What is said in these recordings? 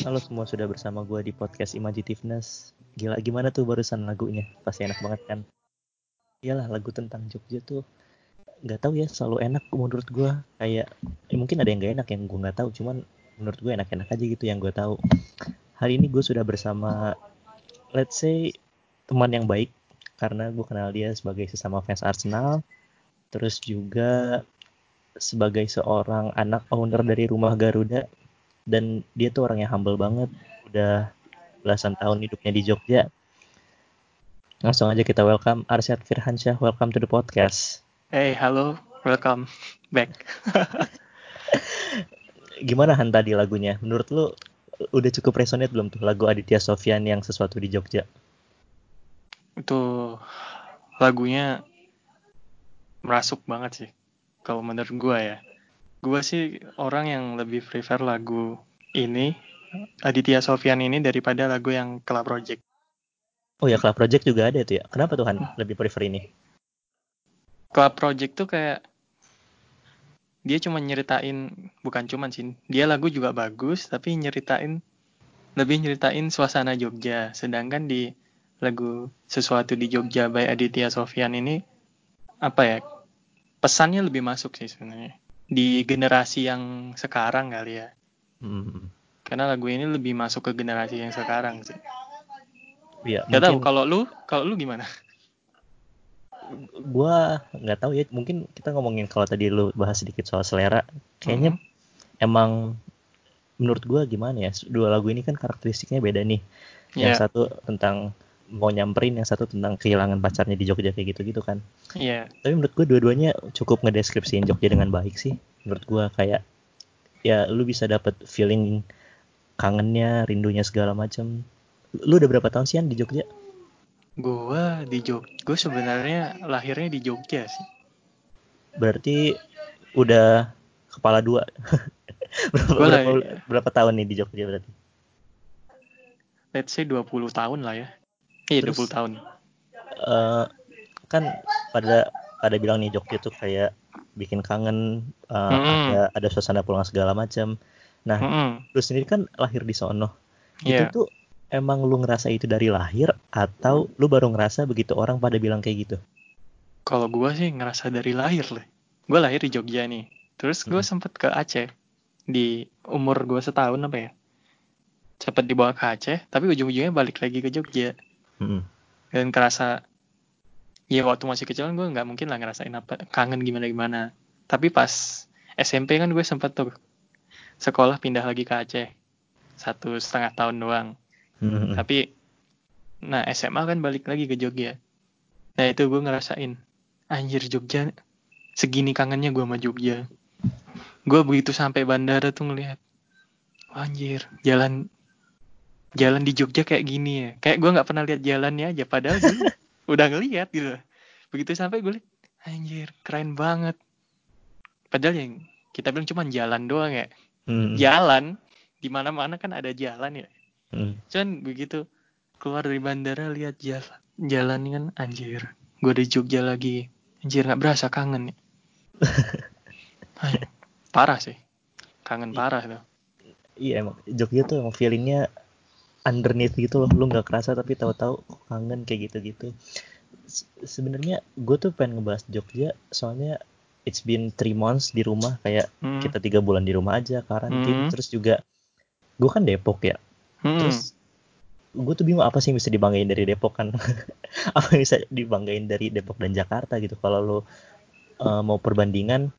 Halo semua sudah bersama gue di podcast Imagitiveness. Gila gimana tuh barusan lagunya? Pasti enak banget kan? Iyalah lagu tentang Jogja tuh nggak tahu ya selalu enak menurut gue kayak eh, mungkin ada yang gak enak yang gue nggak tahu cuman menurut gue enak-enak aja gitu yang gue tahu hari ini gue sudah bersama let's say teman yang baik karena gue kenal dia sebagai sesama fans Arsenal terus juga sebagai seorang anak owner dari rumah Garuda dan dia tuh orang yang humble banget. Udah belasan tahun hidupnya di Jogja. Langsung aja kita welcome Arsyad Firhansyah welcome to the podcast. Hey, halo, welcome back. gimana Han tadi lagunya? Menurut lu udah cukup resonate belum tuh lagu Aditya Sofyan yang sesuatu di Jogja? Itu lagunya merasuk banget sih, kalau menurut gua ya. Gua sih orang yang lebih prefer lagu ini, Aditya Sofyan ini daripada lagu yang Club Project. oh ya Club Project juga ada tuh ya? Kenapa tuh Han? Lebih prefer ini? Club Project tuh kayak dia cuma nyeritain bukan cuman sih dia lagu juga bagus tapi nyeritain lebih nyeritain suasana Jogja. Sedangkan di lagu sesuatu di Jogja by Aditya Sofyan ini apa ya pesannya lebih masuk sih sebenarnya. Di generasi yang sekarang kali ya hmm. karena lagu ini lebih masuk ke generasi yang sekarang sih. Ya Gak tahu mungkin kalau lu kalau lu gimana? Gua nggak tahu ya mungkin kita ngomongin kalau tadi lu bahas sedikit soal selera. Kayaknya Mhm. emang menurut gua gimana ya dua lagu ini kan karakteristiknya beda nih. Yang Iya. satu tentang mau nyamperin yang satu tentang kehilangan pacarnya di Jogja kayak gitu gitu kan. Iya. Tapi menurut gue dua-duanya cukup ngedeskripsiin Jogja dengan baik sih menurut gue kayak ya lu bisa dapet feeling kangennya rindunya segala macam lu udah berapa tahun sih Han di Jogja? Gua di Jogja gue sebenarnya lahirnya di Jogja sih. Berarti udah kepala dua. Berapa, Gua berapa, lah- berapa tahun nih di Jogja berarti? Let's say 20 tahun lah ya. Iya, Terus- 20 tahun. Eh, kan pada pada bilang nih Jogja tuh kayak bikin kangen eh, Mm-mm. ada ada suasana pulang segala macam nah Mm-mm. lu sendiri kan lahir di sono itu Iya. tuh emang lu ngerasa itu dari lahir atau lu baru ngerasa begitu orang pada bilang kayak gitu Kalau gua sih ngerasa dari lahir lah. Gua lahir di Jogja nih. Terus gua Mm. sempet ke Aceh di umur gua setahun apa ya? Sempet dibawa ke Aceh, tapi ujung-ujungnya balik lagi ke Jogja. Mm-mm. Dan kerasa ya waktu masih kecil kan gue nggak mungkin lah ngerasain apa kangen gimana gimana. Tapi pas SMP kan gue sempet tuh sekolah pindah lagi ke Aceh satu setengah tahun doang. Mm-mm. Tapi nah SMA kan balik lagi ke Jogja. Nah itu gue ngerasain anjir Jogja segini kangennya gue sama Jogja. Gue begitu sampai bandara tuh ngeliat anjir jalan jalan di Jogja kayak gini ya. Kayak gue nggak pernah lihat jalannya aja padahal gue udah ngeliat gitu. Begitu sampai gue liat anjir keren banget. Padahal yang kita bilang cuma jalan doang ya. Mm-mm. Jalan di mana-mana kan ada jalan ya. Mm. Cuman begitu keluar dari bandara lihat jalan jalan kan anjir gue di Jogja lagi anjir nggak berasa kangen ya Ay, parah sih kangen parah tuh iya emang Jogja tuh emang feelingnya underneath gitu loh lu nggak kerasa tapi tahu-tahu kok kangen kayak gitu-gitu Se- sebenarnya gue tuh pengen ngebahas Jogja soalnya it's been three months di rumah kayak Hmm. kita tiga bulan di rumah aja karantin Hmm. terus juga gue kan Depok ya Hmm. terus gue tuh bingung apa sih yang bisa dibanggain dari Depok kan apa yang bisa dibanggain dari Depok dan Jakarta gitu kalau lo uh, mau perbandingan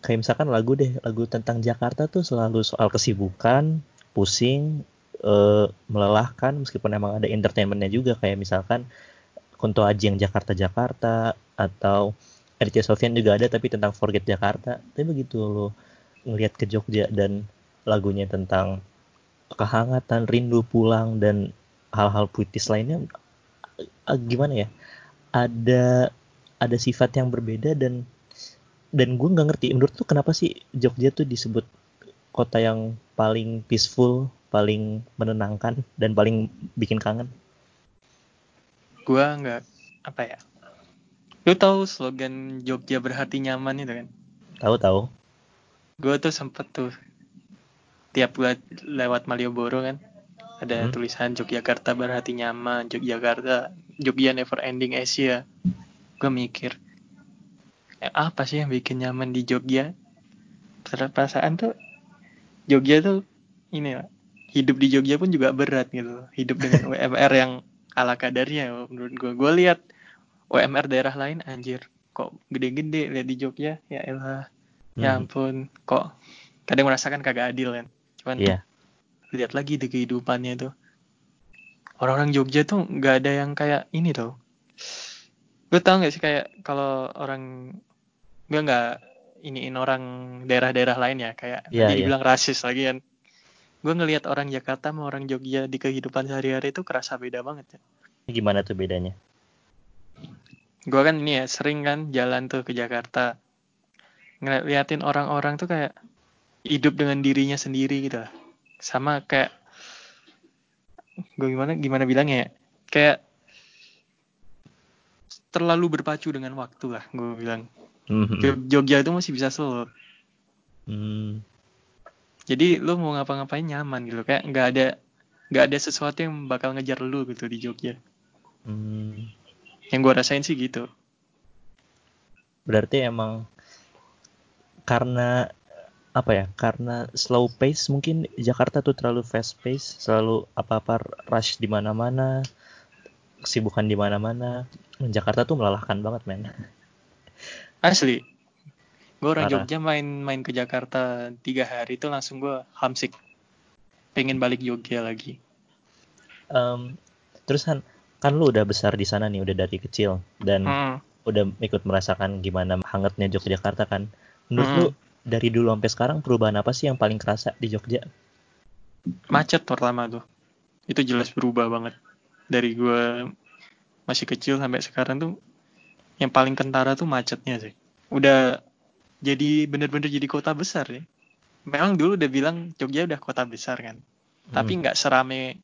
kayak misalkan lagu deh lagu tentang Jakarta tuh selalu soal kesibukan pusing eh, melelahkan meskipun emang ada entertainmentnya juga kayak misalkan Kunto Aji yang Jakarta Jakarta atau Aditya Sofyan juga ada tapi tentang Forget Jakarta. Tapi begitu lo ngelihat ke Jogja dan lagunya tentang kehangatan rindu pulang dan hal-hal puitis lainnya eh, gimana ya? Ada ada sifat yang berbeda dan dan gue nggak ngerti. Menurut tuh kenapa sih Jogja tuh disebut kota yang paling peaceful paling menenangkan dan paling bikin kangen gue nggak apa ya lu tahu slogan Jogja berhati nyaman itu kan tahu tahu gue tuh sempet tuh tiap le- lewat Malioboro kan ada Hmm. tulisan Yogyakarta berhati nyaman, Yogyakarta, Jogja never ending Asia. Gue mikir, "Eh, apa sih yang bikin nyaman di Jogja? Padahal Perasaan tuh Jogja tuh ini lah, hidup di Jogja pun juga berat gitu. Hidup dengan UMR yang ala kadarnya menurut gue. Gue lihat UMR daerah lain anjir kok gede-gede lihat di Jogja ya elah ya Hmm. ampun kok kadang merasakan kagak adil kan cuman Iya. lihat lagi di kehidupannya tuh orang-orang Jogja tuh nggak ada yang kayak ini tuh gue tau nggak sih kayak kalau orang gue nggak iniin orang daerah-daerah lain ya kayak Iya, tadi iya. dibilang rasis lagi kan gue ngelihat orang Jakarta sama orang Jogja di kehidupan sehari-hari itu kerasa beda banget ya Gimana tuh bedanya? gue kan ini ya sering kan jalan tuh ke Jakarta ngeliatin orang-orang tuh kayak hidup dengan dirinya sendiri gitu lah. sama kayak gue gimana gimana bilangnya ya kayak terlalu berpacu dengan waktu lah gue bilang Hmm. Jog- Jogja itu masih bisa slow Hmm. Jadi lu mau ngapa-ngapain nyaman gitu kayak nggak ada nggak ada sesuatu yang bakal ngejar lu gitu di Jogja Hmm. yang gue rasain sih gitu Berarti emang karena apa ya? Karena slow pace mungkin Jakarta tuh terlalu fast pace, selalu apa-apa rush di mana-mana, kesibukan di mana-mana. Jakarta tuh melelahkan banget, men. asli gue orang Parah. Jogja main-main ke Jakarta tiga hari itu langsung gue hamsik pengen balik Jogja lagi Em, terus kan, kan lu udah besar di sana nih, udah dari kecil dan Hmm. udah ikut merasakan gimana hangatnya Yogyakarta kan. Menurut Hmm. lu dari dulu sampai sekarang perubahan apa sih yang paling kerasa di Jogja? macet pertama tuh itu jelas berubah banget dari gue masih kecil sampai sekarang tuh yang paling kentara tuh macetnya sih udah jadi bener-bener jadi kota besar ya. Memang dulu udah bilang Jogja udah kota besar kan. Tapi Hmm. nggak serame.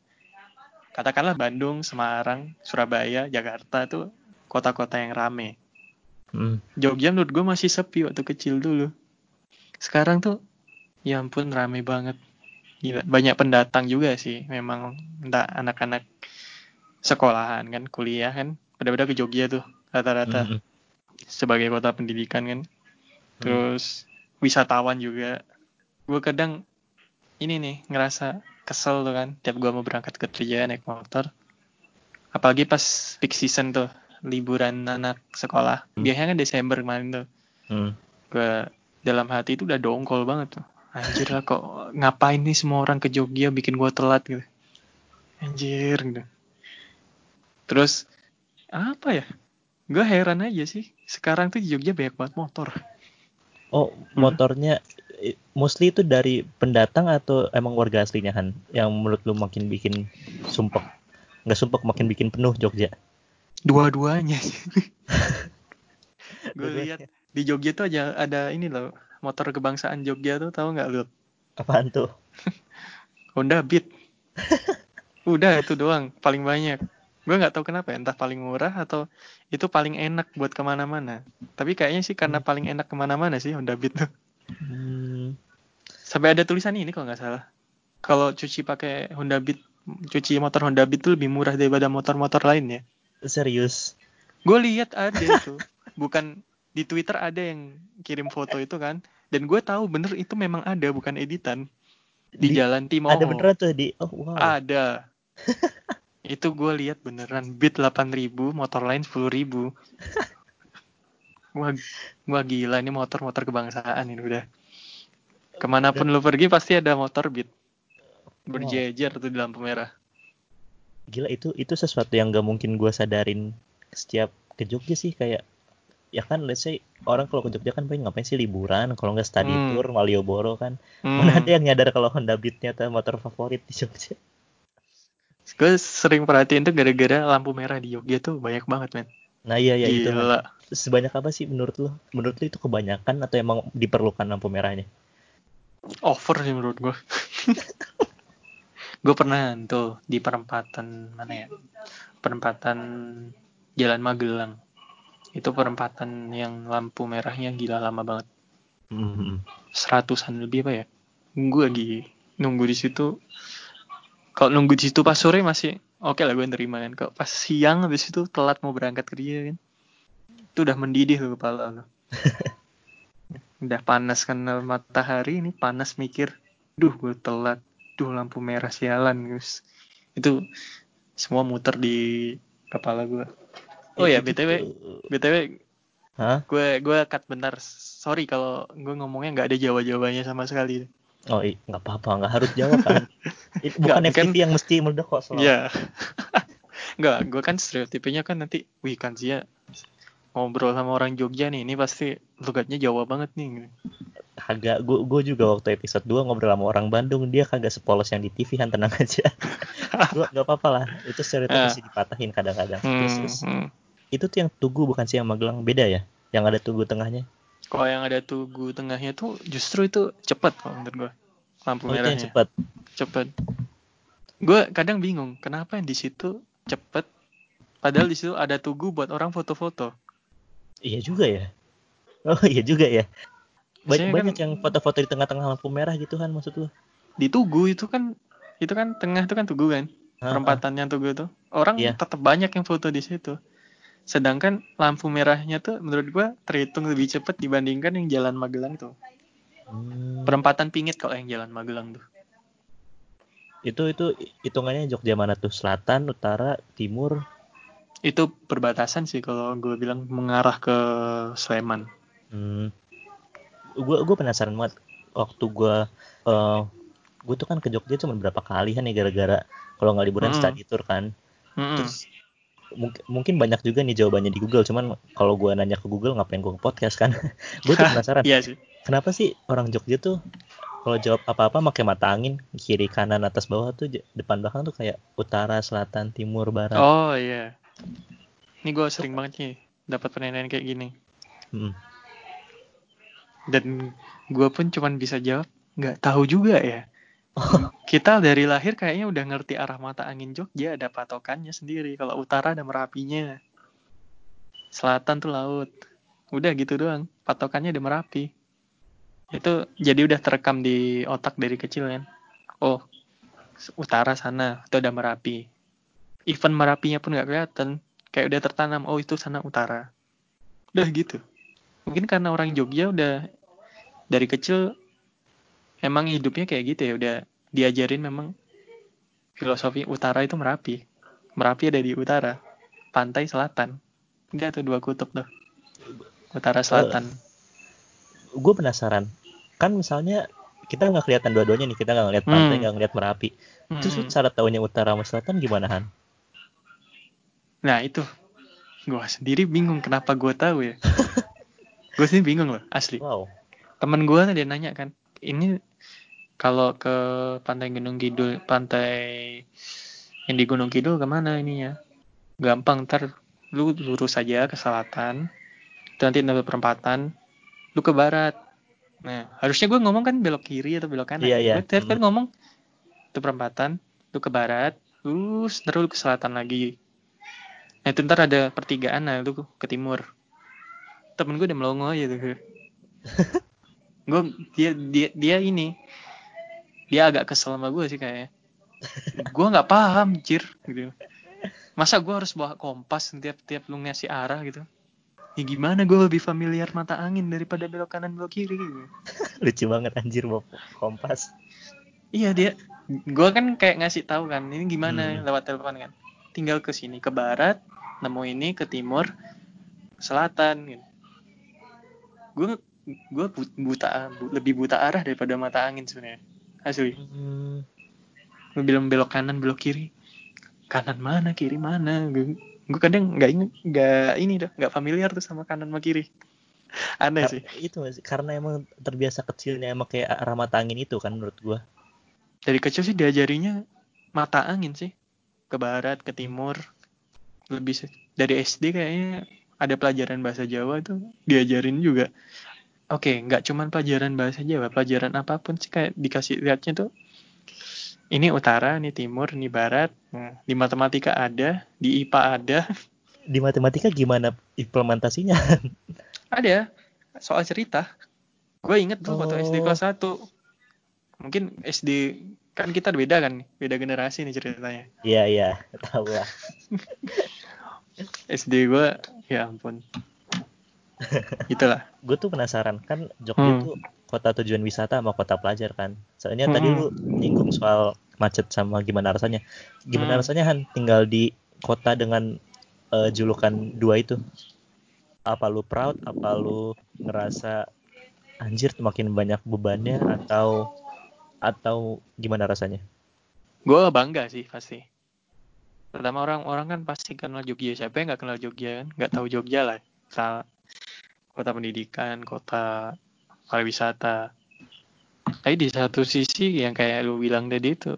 Katakanlah Bandung Semarang Surabaya Jakarta tuh kota-kota yang rame. Hmm. Jogja menurut gue masih sepi waktu kecil dulu. Sekarang tuh ya ampun rame banget. Gila, banyak pendatang juga sih. Memang entah anak-anak sekolahan kan kuliah kan. Pada-pada ke Jogja tuh rata-rata. Hmm. sebagai kota pendidikan kan terus wisatawan juga. Gue kadang ini nih ngerasa kesel tuh kan tiap gue mau berangkat kerja naik motor. Apalagi pas peak season tuh liburan anak sekolah. Hmm. biasanya kan Desember kemarin tuh. Hmm. gue dalam hati itu udah dongkol banget tuh. Anjir lah kok ngapain nih semua orang ke Jogja bikin gue telat gitu. Anjir gitu. Terus apa ya? Gue heran aja sih. Sekarang tuh di Jogja banyak banget motor Oh, motornya mostly itu dari pendatang atau emang warga aslinya Han? Yang menurut lu makin bikin sumpek. Nggak sumpek, makin bikin penuh Jogja. dua-duanya gue Dua-duanya. lihat di Jogja tuh aja ada ini loh motor kebangsaan Jogja tuh tahu nggak lu Apaan tuh? Honda Beat udah itu doang paling banyak gue nggak tahu kenapa ya, entah paling murah atau itu paling enak buat ke mana-mana. Tapi kayaknya sih karena paling enak ke mana-mana sih Honda Beat tuh. Hmm, sampai ada tulisan ini kalau nggak salah. Kalau cuci pakai Honda Beat cuci motor Honda Beat tuh lebih murah daripada motor-motor lain ya. Serius. gue lihat ada itu. Bukan di Twitter ada yang kirim foto itu kan. Dan gue tahu bener itu memang ada bukan editan. Di, Di- Jalan Timoho. Ada beneran tuh di oh wow. ada itu gue lihat beneran Beat 8000 motor lain 10000 wah wah gila ini motor-motor kebangsaan ini udah. Ke mana pun lu pergi pasti ada motor Beat. Berjejer tuh di lampu merah. Gila itu itu sesuatu yang gak mungkin gua sadarin setiap ke Jogja sih kayak ya kan let's say orang kalau ke Jogja kan pengen ngapain sih liburan kalau nggak study Hmm. tour Malioboro kan. Hmm. mana ada yang nyadar kalau Honda Beat ternyata motor favorit di Jogja gue sering perhatiin tuh gara-gara lampu merah di Jogja tuh banyak banget men. Nah iya ya itu gila. Sebanyak apa sih menurut lu? Menurut lu itu kebanyakan atau emang diperlukan lampu merahnya? Over sih menurut gue gue pernah tuh di perempatan mana ya? Perempatan Jalan Magelang. Itu perempatan yang lampu merahnya gila lama banget. Hmm. seratusan lebih apa ya? Gue lagi nunggu di situ kalau nunggu di situ pas sore masih oke lah gue nerima kan. Kalau pas siang habis itu telat mau berangkat kerja kan. Itu udah mendidih tuh kepala lo udah panas karena matahari ini panas mikir duh gue telat. Duh lampu merah sialan guys itu semua muter di kepala gue oh ya btw btw Hah? gue gue cut bentar. Sorry kalau gue ngomongnya nggak ada jawa jawanya sama sekali Oh, nggak apa-apa, nggak harus jawab kan. Itu bukan Nggak, kan- FTV yang mesti meledak kok soalnya. Iya. Nggak, gue kan stereotipnya kan nanti, wih kan Zia ngobrol sama orang Jogja nih, ini pasti logatnya Jawa banget nih. Kagak, gue gue juga waktu episode 2 ngobrol sama orang Bandung, dia kagak sepolos yang di TV kan tenang aja. gue nggak apa-apa lah, itu stereotip mesti dipatahin kadang-kadang. Hmm, Terus, terus, hmm. itu tuh yang Tugu bukan sih yang Magelang, beda ya? Yang ada Tugu tengahnya. Kalau yang ada tugu tengahnya tuh justru itu cepet kalau menurut gue. Lampu Oh, itu merahnya. cepat. Cepet. Gue kadang bingung, kenapa yang di situ cepet, padahal di situ ada tugu buat orang foto-foto. Iya juga ya. Oh iya juga ya. Ba- Biasanya banyak kan- yang foto-foto di tengah-tengah lampu merah gitu kan maksud lu? Di tugu itu kan, itu kan tengah itu kan tugu kan. Perempatannya tuh gitu orang Iya. tetap banyak yang foto di situ sedangkan lampu merahnya tuh menurut gua terhitung lebih cepat dibandingkan yang jalan Magelang tuh Hmm, perempatan pingit kalau yang jalan Magelang tuh itu itu hitungannya Jogja mana tuh? Selatan, utara, timur. itu perbatasan sih kalau gue bilang mengarah ke Sleman Hmm. Gue gue penasaran banget waktu gue eh gue tuh kan ke Jogja cuma berapa kali kan ya gara-gara kalau nggak liburan Hmm. study tour kan. Mm-mm. Terus mungkin mungkin banyak juga nih jawabannya di Google cuman kalau gue nanya ke Google ngapain gue ke podcast kan? gue tuh penasaran iya sih kenapa sih orang Jogja tuh kalau jawab apa-apa pakai mata angin kiri kanan atas bawah tuh depan belakang tuh kayak utara selatan timur barat. oh iya ini gue sering banget nih dapat penilaian kayak gini Hmm. dan gue pun cuman bisa jawab nggak tahu juga ya kita dari lahir kayaknya udah ngerti arah mata angin Jogja ada patokannya sendiri kalau utara ada merapinya. Selatan tuh laut. Udah gitu doang patokannya ada merapi. Itu jadi udah terekam di otak dari kecil kan? Oh utara sana itu ada merapi. Even merapinya pun nggak kelihatan kayak udah tertanam oh itu sana utara. Udah gitu. Mungkin karena orang Jogja udah dari kecil emang hidupnya kayak gitu ya udah diajarin memang filosofi utara itu merapi merapi ada di utara pantai selatan udah tuh dua kutub tuh utara selatan Gue penasaran kan misalnya kita nggak kelihatan dua-duanya nih kita nggak ngeliat pantai Hmm. nggak ngeliat merapi. Terus lu Mm-mm. cara taunya utara sama selatan gimana Han? nah itu gue sendiri bingung kenapa gue tahu ya gue sendiri bingung loh asli Wow. temen gue dia nanya kan ini kalau ke pantai Gunung Kidul pantai yang di Gunung Kidul ke mana ininya gampang ntar lu lurus aja ke selatan nanti ada perempatan lu ke barat. Nah harusnya gue ngomong kan belok kiri atau belok kanan. Iya, iya. gue tiap kan ngomong itu perempatan lu ke barat terus terus lu ke selatan lagi. Nah itu ntar ada pertigaan nah lu ke timur. Temen gue udah melongo aja tuh gue dia dia dia ini dia agak kesel sama gue sih kayaknya gue nggak paham jir gitu masa gue harus bawa kompas tiap tiap lu ngasih arah gitu ya gimana gue lebih familiar mata angin daripada belok kanan belok kiri gitu. Lucu banget anjir bawa kompas. iya dia gue kan kayak ngasih tahu kan ini gimana Hmm. lewat telepon kan tinggal ke sini ke barat nemu ini ke timur selatan gitu gue gue buta bu- lebih buta arah daripada mata angin sebenarnya. Asli. Hmm. bilang belok kanan belok kiri. Kanan mana kiri mana? Gue gue kadang nggak inget nggak ini dah nggak familiar tuh sama kanan sama kiri. Aneh Kar- sih. itu sih? karena emang terbiasa kecilnya emang kayak arah mata angin itu kan menurut gua. dari kecil sih diajarinya mata angin sih. Ke barat ke timur. Lebih dari SD kayaknya ada pelajaran bahasa Jawa tuh diajarin juga oke nggak cuman pelajaran bahasa Jawa pelajaran apa pun sih kayak dikasih lihatnya tuh ini utara ini timur ini barat nah, di matematika ada di IPA ada Di matematika gimana implementasinya? ada soal cerita gue inget tuh waktu Oh. SD kelas 1 Mungkin SD kan kita beda kan, beda generasi nih ceritanya. Iya iya, tahu lah. SD gue, ya ampun. Itulah. Gue tuh penasaran kan Jogja Hmm. tuh kota tujuan wisata sama kota pelajar kan. Soalnya Hmm. tadi lu nyinggung soal macet sama gimana rasanya. Gimana Hmm. rasanya Han tinggal di kota dengan eh, julukan dua itu? Apa lu proud? Apa lu ngerasa anjir makin banyak bebannya atau atau gimana rasanya? Gue bangga sih pasti. Pertama orang-orang kan pasti kenal Jogja. Siapa yang nggak kenal Jogja kan? Nggak tahu Jogja lah. Sa- Kota pendidikan, kota pariwisata. Tapi di satu sisi yang kayak lu bilang tadi itu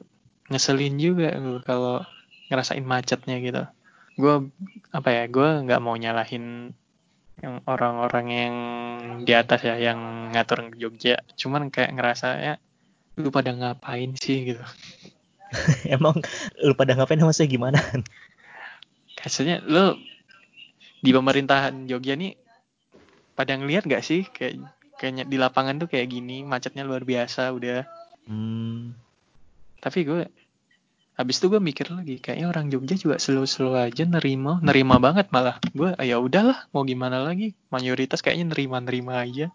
ngeselin juga lu kalau ngerasain macetnya gitu. Gue apa ya? Gue nggak mau nyalahin yang orang-orang yang di atas ya yang ngatur Jogja. Cuman kayak ngerasa ya lu pada ngapain sih gitu. Emang lu pada ngapain maksudnya gimana? Kayaknya lu di pemerintahan Jogja nih pada ngelihat gak sih? Kayak kayaknya di lapangan tuh kayak gini macetnya luar biasa udah. Hmm, tapi gue habis itu gue mikir lagi kayaknya orang Jogja juga slow-slow aja nerima nerima banget malah. Gue "Ah, ya udahlah mau gimana lagi? Mayoritas kayaknya nerima-nerima aja.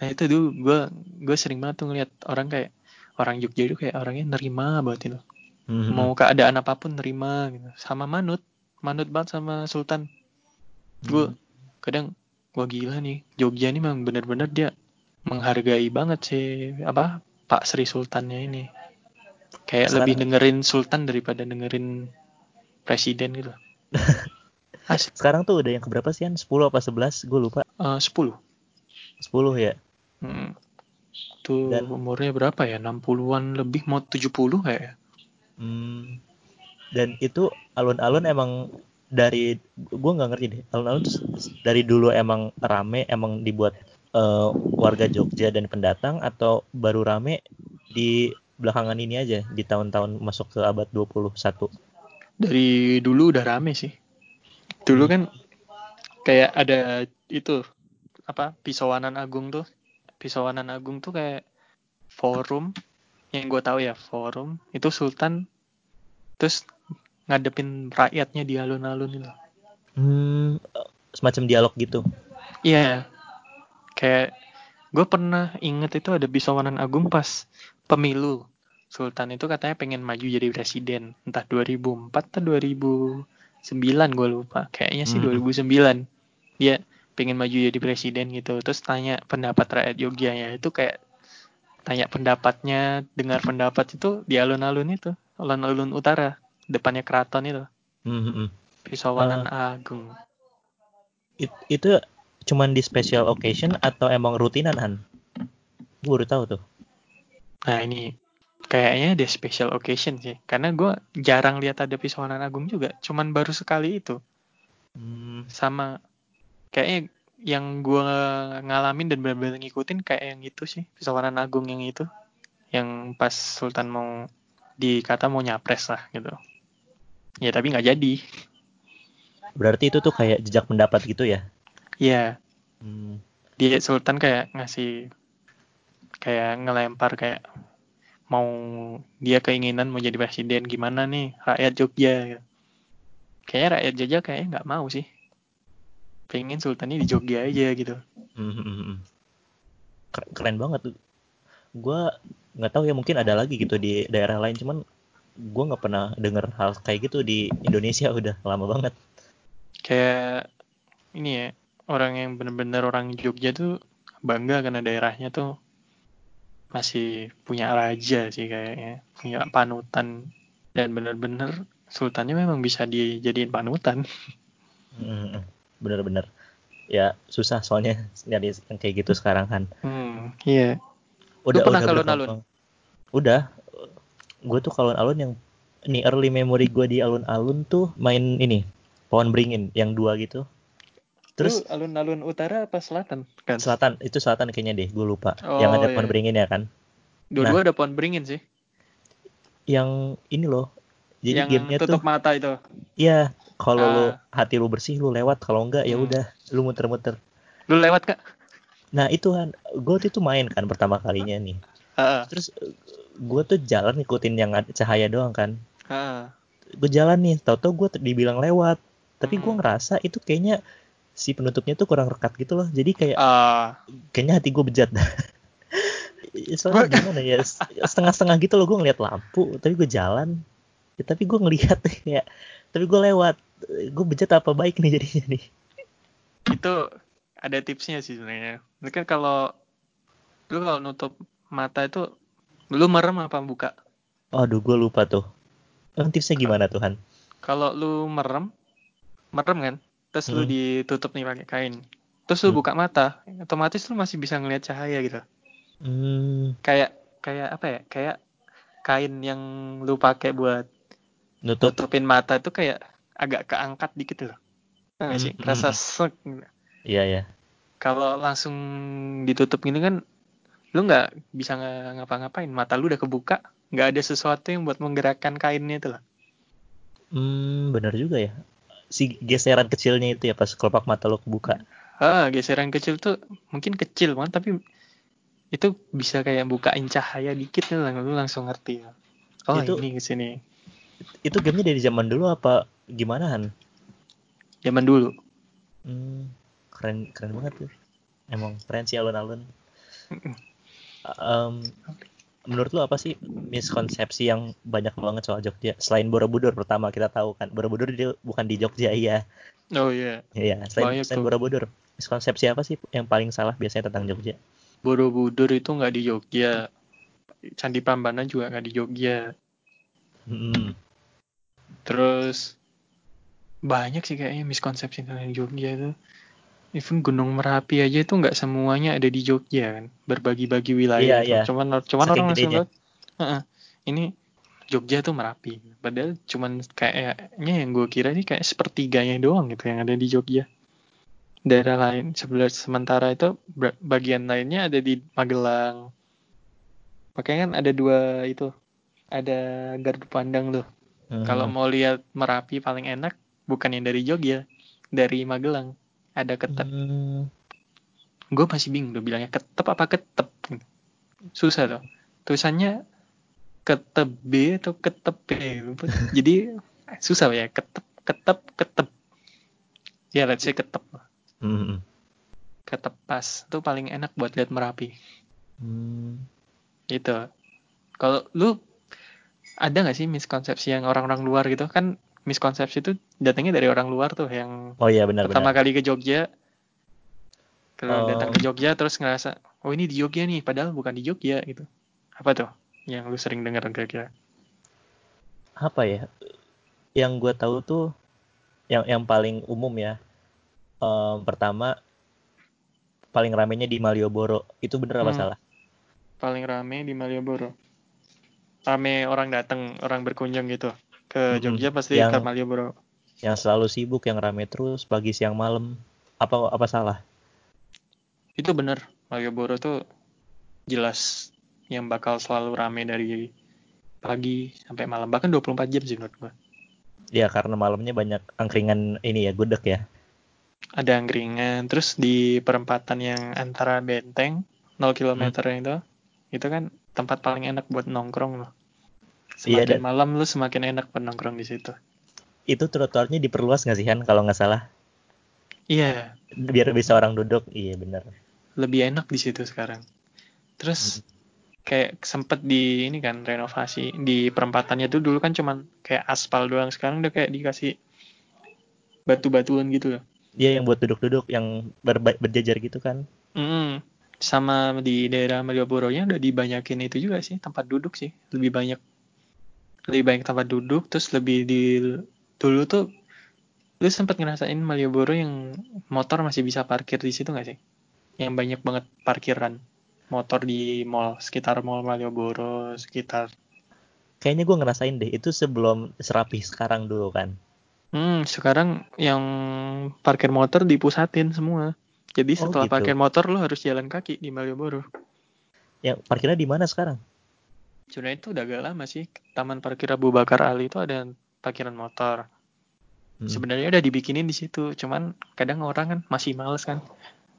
Nah itu dulu gue gue sering banget tuh ngeliat orang kayak orang Jogja itu kayak orangnya nerima banget itu. Hmm, mau keadaan apa pun nerima gitu. Sama manut manut banget sama Sultan. Gue hmm. kadang wah gila nih Jogja ini memang bener-bener dia menghargai banget sih apa Pak Sri Sultannya ini kayak Sekarang- lebih dengerin Sultan daripada dengerin presiden gitu Asik. Sekarang tuh udah yang keberapa sih, Han? 10 apa 11? Gue lupa. Eh, 10 10 ya? Hmm. Tuh Dan- umurnya berapa ya? 60-an lebih mau 70 kayak ya? Hmm. Dan itu alun-alun emang dari gue nggak ngerti deh. Alun-alun tuh dari dulu emang rame, emang dibuat eh, warga Jogja dan pendatang atau baru rame di belakangan ini aja di tahun-tahun masuk ke abad 21. Dari dulu udah rame sih. Dulu kan kayak ada itu apa Pisauanan Agung tuh. Pisauanan Agung tuh kayak forum yang gue tahu ya forum itu Sultan terus ngadepin rakyatnya di alun-alun itu. Hmm, semacam dialog gitu. Iya. Kayak gue pernah inget itu ada Pisauanan Agung pas pemilu. Sultan itu katanya pengen maju jadi presiden. Entah 2004 atau 2009 gue lupa. Kayaknya sih Hmm. 2009. Dia pengen maju jadi presiden gitu. Terus tanya pendapat rakyat Jogja ya. Itu kayak tanya pendapatnya, dengar pendapat itu di alun-alun itu. Alun-alun utara. Depannya keraton itu. Hmm, hmm, hmm. Pisauanan Agung. It- itu cuman di special occasion atau emang rutinan Han? Gue baru tahu tuh. Nah ini kayaknya ada special occasion sih. Karena gue jarang lihat ada Pisauanan Agung juga. Cuman baru sekali itu. Hmm, Sama kayaknya yang gue ngalamin dan benar-benar ngikutin kayak yang itu sih. Pisauanan Agung yang itu. Yang pas Sultan mau dikata mau nyapres lah gitu. Ya tapi nggak jadi. berarti itu tuh kayak jejak pendapat gitu ya? Ya Hmm. dia Sultan kayak ngasih kayak ngelempar kayak mau dia keinginan mau jadi presiden gimana nih rakyat Jogja kayaknya rakyat Jogja kayaknya nggak mau sih pengen Sultannya di Jogja aja gitu Hmm, hmm, hmm. Ker- Keren banget. Gue nggak tahu ya mungkin ada lagi gitu di daerah lain, cuman gue nggak pernah denger hal kayak gitu di Indonesia udah lama banget. kayak ini ya orang yang bener-bener orang Jogja tuh bangga karena daerahnya tuh masih punya raja sih kayaknya punya panutan dan bener-bener Sultannya memang bisa dijadiin panutan Hmm. Bener-bener. Ya susah soalnya nyari yang kayak gitu sekarang kan. hmm iya Udah pernah udah alun-alun? Udah. Gue tuh kalau alun yang ini early memory gue di alun-alun tuh main ini pohon beringin yang dua gitu. Terus Lu alun-alun utara apa selatan kan selatan itu selatan kayaknya deh gue lupa. Oh, yang ada iya. pohon beringin ya kan. dua-dua ada pohon beringin sih Yang ini loh. Jadi yang gamenya tuh tutup mata itu Iya, kalau Ah. lu hati lu bersih lu lewat, kalau enggak ya Hmm. udah lu muter-muter. lu lewat kak Nah, itu kan gue itu main kan pertama kalinya nih. Heeh. terus gue tuh jalan ngikutin yang ada cahaya doang kan. Heeh. gue jalan nih tau-tau gue dibilang lewat. Tapi gue Hmm. ngerasa itu kayaknya si penutupnya tuh kurang rekat gitu loh. Jadi kayak Ah, kayaknya hati gue bejat. Soalnya gimana ya setengah-setengah gitu loh gue ngeliat lampu tapi gue jalan. Ya, tapi gue ngelihat kayak tapi gue lewat. Gue bejat apa baik nih jadinya nih? Itu ada tipsnya sih sebenarnya. Kan kalau lu kalau nutup mata itu lu merem apa buka? aduh gue lupa tuh Emang tipsnya gimana Tuhan Kalau lu merem, merem kan, terus lu Hmm. ditutup nih pakai kain. Terus lu Hmm. buka mata, otomatis lu masih bisa ngelihat cahaya gitu. hmm, Kayak kayak apa ya? Kayak kain yang lu pakai buat nutup tutupin mata itu kayak agak keangkat dikit loh. Nggak sih? Hmm, Rasa hmm, sek. gitu. iya ya Kalau langsung ditutup gini kan, lu nggak bisa ngapa-ngapain. Mata lu udah kebuka, nggak ada sesuatu yang buat menggerakkan kainnya itu loh. hmm benar juga ya si geseran kecilnya itu ya pas kelopak mata lo kebuka Ah, geseran kecil tuh mungkin kecil banget tapi itu bisa kayak bukain cahaya dikit nih lu langsung ngerti. Oh, Itu- ini ke sini. itu gamenya dari zaman dulu apa gimana Han Zaman dulu. Hmm, keren keren banget tuh. Emang keren sih alun-alun. Em, menurut lu apa sih miskonsepsi yang banyak banget soal Jogja? Selain Borobudur pertama kita tahu kan Borobudur dia bukan di Jogja iya. Oh iya, Iya, selain, Banyak selain tuh. Borobudur. Miskonsepsi apa sih yang paling salah biasanya tentang Jogja? Borobudur itu nggak di Jogja. Candi Prambanan juga nggak di Jogja. Hmm, Terus banyak sih kayaknya miskonsepsi tentang Jogja itu. Even Gunung Merapi aja itu nggak semuanya ada di Jogja kan, berbagi-bagi wilayah. Iya, iya. Cuman cuman Saking orang langsung lihat, "Heeh, ini Jogja tuh Merapi. Padahal cuman kayaknya yang gue kira ini kayak sepertiganya doang gitu yang ada di Jogja. Daerah lain sebelah sementara itu bagian lainnya ada di Magelang. Makanya kan ada dua itu, ada gardu pandang tuh. hmm. Kalau mau lihat Merapi paling enak bukan yang dari Jogja, dari Magelang. Ada ketep. Hmm, Gue masih bingung udah bilangnya ketep apa ketep. Susah loh. Tulisannya ketep B atau ketep B. Jadi susah ya ketep ketep ketep. Ya let's say ketep. hmm, Ketep pas. Itu paling enak buat lihat Merapi. hmm. Gitu. Kalau lu ada nggak sih miskonsepsi yang orang-orang luar gitu kan miskonsepsi itu datangnya dari orang luar tuh yang Oh iya benar pertama benar. kali ke Jogja kalau Oh. datang ke Jogja terus ngerasa oh ini di Jogja nih padahal bukan di Jogja gitu apa tuh yang lu sering dengar kira-kira Apa ya? Yang gue tahu tuh yang yang paling umum ya. Em, pertama paling ramenya di Malioboro. Itu bener apa Hmm. salah? paling rame di Malioboro rame orang datang orang berkunjung gitu ke. Jogja pasti Yang- ke Malioboro yang selalu sibuk yang rame terus pagi siang malam. Apa apa salah? Itu bener. Malioboro tuh jelas yang bakal selalu rame dari pagi sampai malam. Bahkan 24 jam sih menurut gua. Ya karena malamnya banyak angkringan ini ya gudeg ya. Ada angkringan. Terus di perempatan yang antara benteng 0 km itu itu kan tempat paling enak buat nongkrong loh Iya, semakin dan- malam lu semakin enak buat nongkrong di situ. Itu trotoarnya diperluas nggak sih Han kalau nggak salah? Iya. Biar bisa orang duduk. Iya bener. Lebih enak di situ sekarang. Terus kayak sempet di ini kan renovasi di perempatannya tuh dulu kan cuman kayak aspal doang. Sekarang udah kayak dikasih batu-batuan gitu loh. Dia yang buat duduk-duduk yang berba- berjajar gitu kan? Mm, sama di daerah Malioboro-nya udah dibanyakin itu juga sih tempat duduk sih. Lebih banyak lebih banyak tempat duduk terus lebih di dulu tuh lu sempat ngerasain Malioboro yang motor masih bisa parkir di situ nggak sih? Yang banyak banget parkiran motor di mall sekitar mall Malioboro sekitar kayaknya gue ngerasain deh itu sebelum serapi sekarang dulu kan. Hmm sekarang yang parkir motor dipusatin semua. Jadi Oh, setelah gitu. parkir motor lu harus jalan kaki di Malioboro. Yang parkirnya di mana sekarang Sebenarnya itu udah agak lama sih. Taman Parkir Abu Bakar Ali itu ada parkiran motor. Hmm. Sebenarnya udah dibikinin di situ, cuman kadang orang kan masih males kan.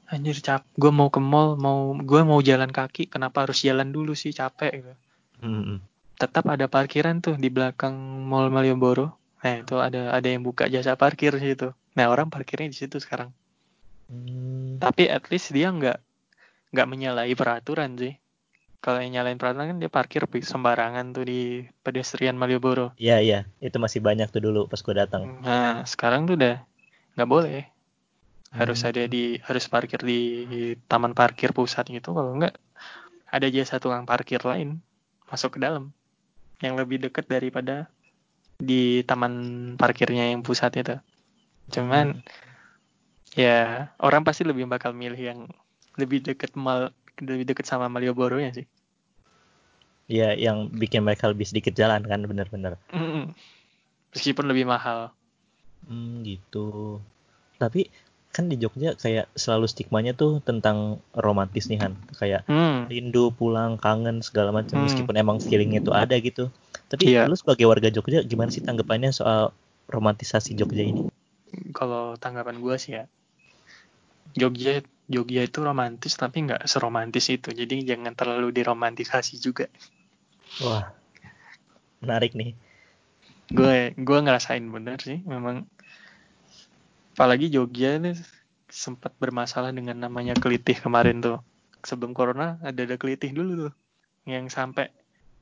anjir cap gue mau ke mall mau gue mau jalan kaki kenapa harus jalan dulu sih capek gitu Hmm. tetap ada parkiran tuh di belakang mall Malioboro nah itu ada ada yang buka jasa parkir di situ nah orang parkirnya di situ sekarang Hmm. tapi at least dia nggak nggak menyalahi peraturan sih kalau yang nyalain peraturan kan dia parkir sembarangan tuh di pedestrian Malioboro. Iya iya, itu masih banyak tuh dulu pas gue datang. nah sekarang tuh udah nggak boleh. Harus Hmm. ada di harus parkir di taman parkir pusat gitu. Kalau enggak ada jasa tukang parkir lain masuk ke dalam. Yang lebih dekat daripada di taman parkirnya yang pusat itu. Cuman ya orang pasti lebih bakal milih yang lebih dekat mal lebih dekat sama Malioboro nya sih Iya, yang bikin mereka lebih sedikit jalan kan, bener-bener. Meskipun lebih mahal Hmm, gitu. Tapi kan di Jogja kayak selalu stigmanya tuh tentang romantis nih Han, kayak hmm. rindu pulang, kangen segala macam Hmm. meskipun emang feelingnya itu ada gitu. Tapi Iya. lu sebagai warga Jogja gimana sih tanggapannya soal romantisasi Jogja ini? kalau tanggapan gue sih ya Jogja Jogja itu romantis tapi nggak seromantis itu. Jadi jangan terlalu diromantisasi juga. Wah, menarik nih. gue gue ngerasain bener sih memang. Apalagi Jogja ini sempat bermasalah dengan namanya kelitih kemarin tuh. Sebelum corona ada ada kelitih dulu tuh. Yang sampai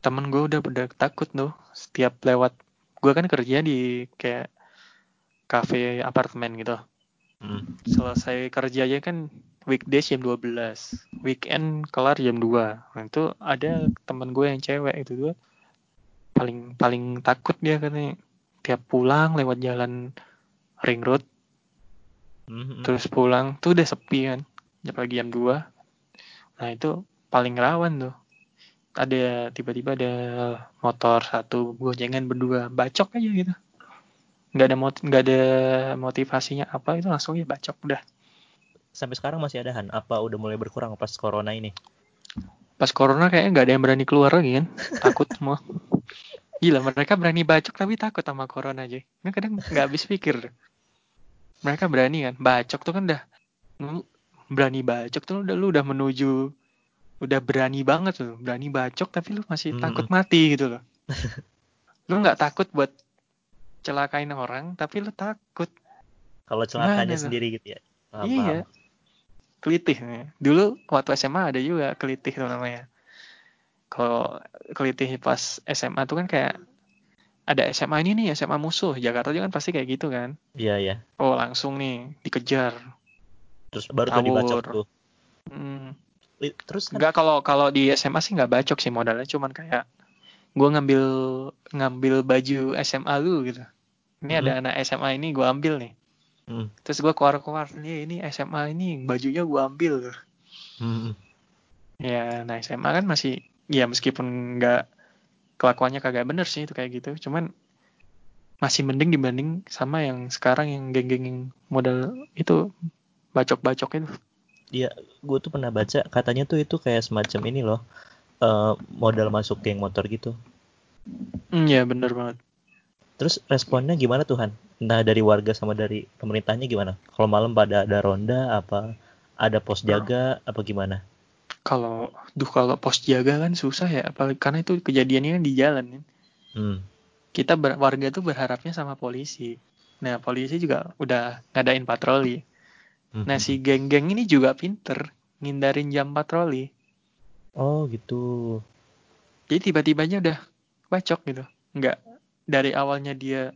temen gue udah udah takut tuh setiap lewat. Gue kan kerja di kayak cafe apartemen gitu Hmm. selesai kerja aja kan weekdays jam 12 weekend kelar jam 2 nah, itu ada temen gue yang cewek itu tuh. Paling paling takut dia katanya. Tiap pulang lewat jalan ring road. Hmm, hmm. terus pulang tuh udah sepi kan. Apalagi jam 2 nah itu paling rawan tuh. Ada tiba-tiba ada motor satu goncengan berdua. Bacok aja gitu nggak ada mot nggak ada motivasinya apa itu langsung ya bacok udah. Sampai sekarang masih ada Han? Apa udah mulai berkurang pas corona ini? pas corona kayaknya nggak ada yang berani keluar lagi kan? Takut semua. Gila mereka berani bacok tapi takut sama corona aja Nah, kadang nggak habis pikir. Mereka berani kan? Bacok tuh kan udah lu berani bacok tuh udah lu udah menuju udah berani banget loh berani bacok tapi lu masih Hmm. takut mati gitu loh. Lu nggak takut buat celakain orang tapi lu takut Kalau celakanya tuh? sendiri gitu ya? Paham, iya paham. kelitih nih. dulu waktu SMA ada juga kelitih tuh namanya kalau kelitih pas SMA tuh kan kayak ada SMA ini nih SMA musuh Jakarta juga kan pasti kayak gitu kan Iya iya. oh langsung nih dikejar Terus baru tuh dibacok tuh. hmm. Terus kan Enggak kalau kalau di SMA sih nggak bacok sih modalnya cuman kayak gue ngambil ngambil baju SMA lu gitu ini ada anak SMA ini gue ambil nih Hmm. terus gue keluar-keluar nih ini SMA ini bajunya gue ambil Hmm. Ya, nah SMA kan masih ya meskipun nggak kelakuannya kagak bener sih itu kayak gitu, cuman masih mending dibanding sama yang sekarang yang geng-geng modal itu bacok-bacok itu. gue tuh pernah baca katanya tuh itu kayak semacam ini loh eh, modal masuk geng motor gitu Hmm, ya bener banget. terus responnya gimana Tuhan entah dari warga sama dari pemerintahnya gimana kalau malam pada ada ronda apa ada pos jaga apa gimana Kalau, duh kalau pos jaga kan susah ya, apalagi karena itu kejadiannya di jalan kan. hmm. Kita ber- warga tuh berharapnya sama polisi. Nah polisi juga udah ngadain patroli. Hmm. Nah si geng-geng ini juga pinter ngindarin jam patroli. oh gitu Jadi tiba-tiba aja udah bacok gitu. Nggak dari awalnya dia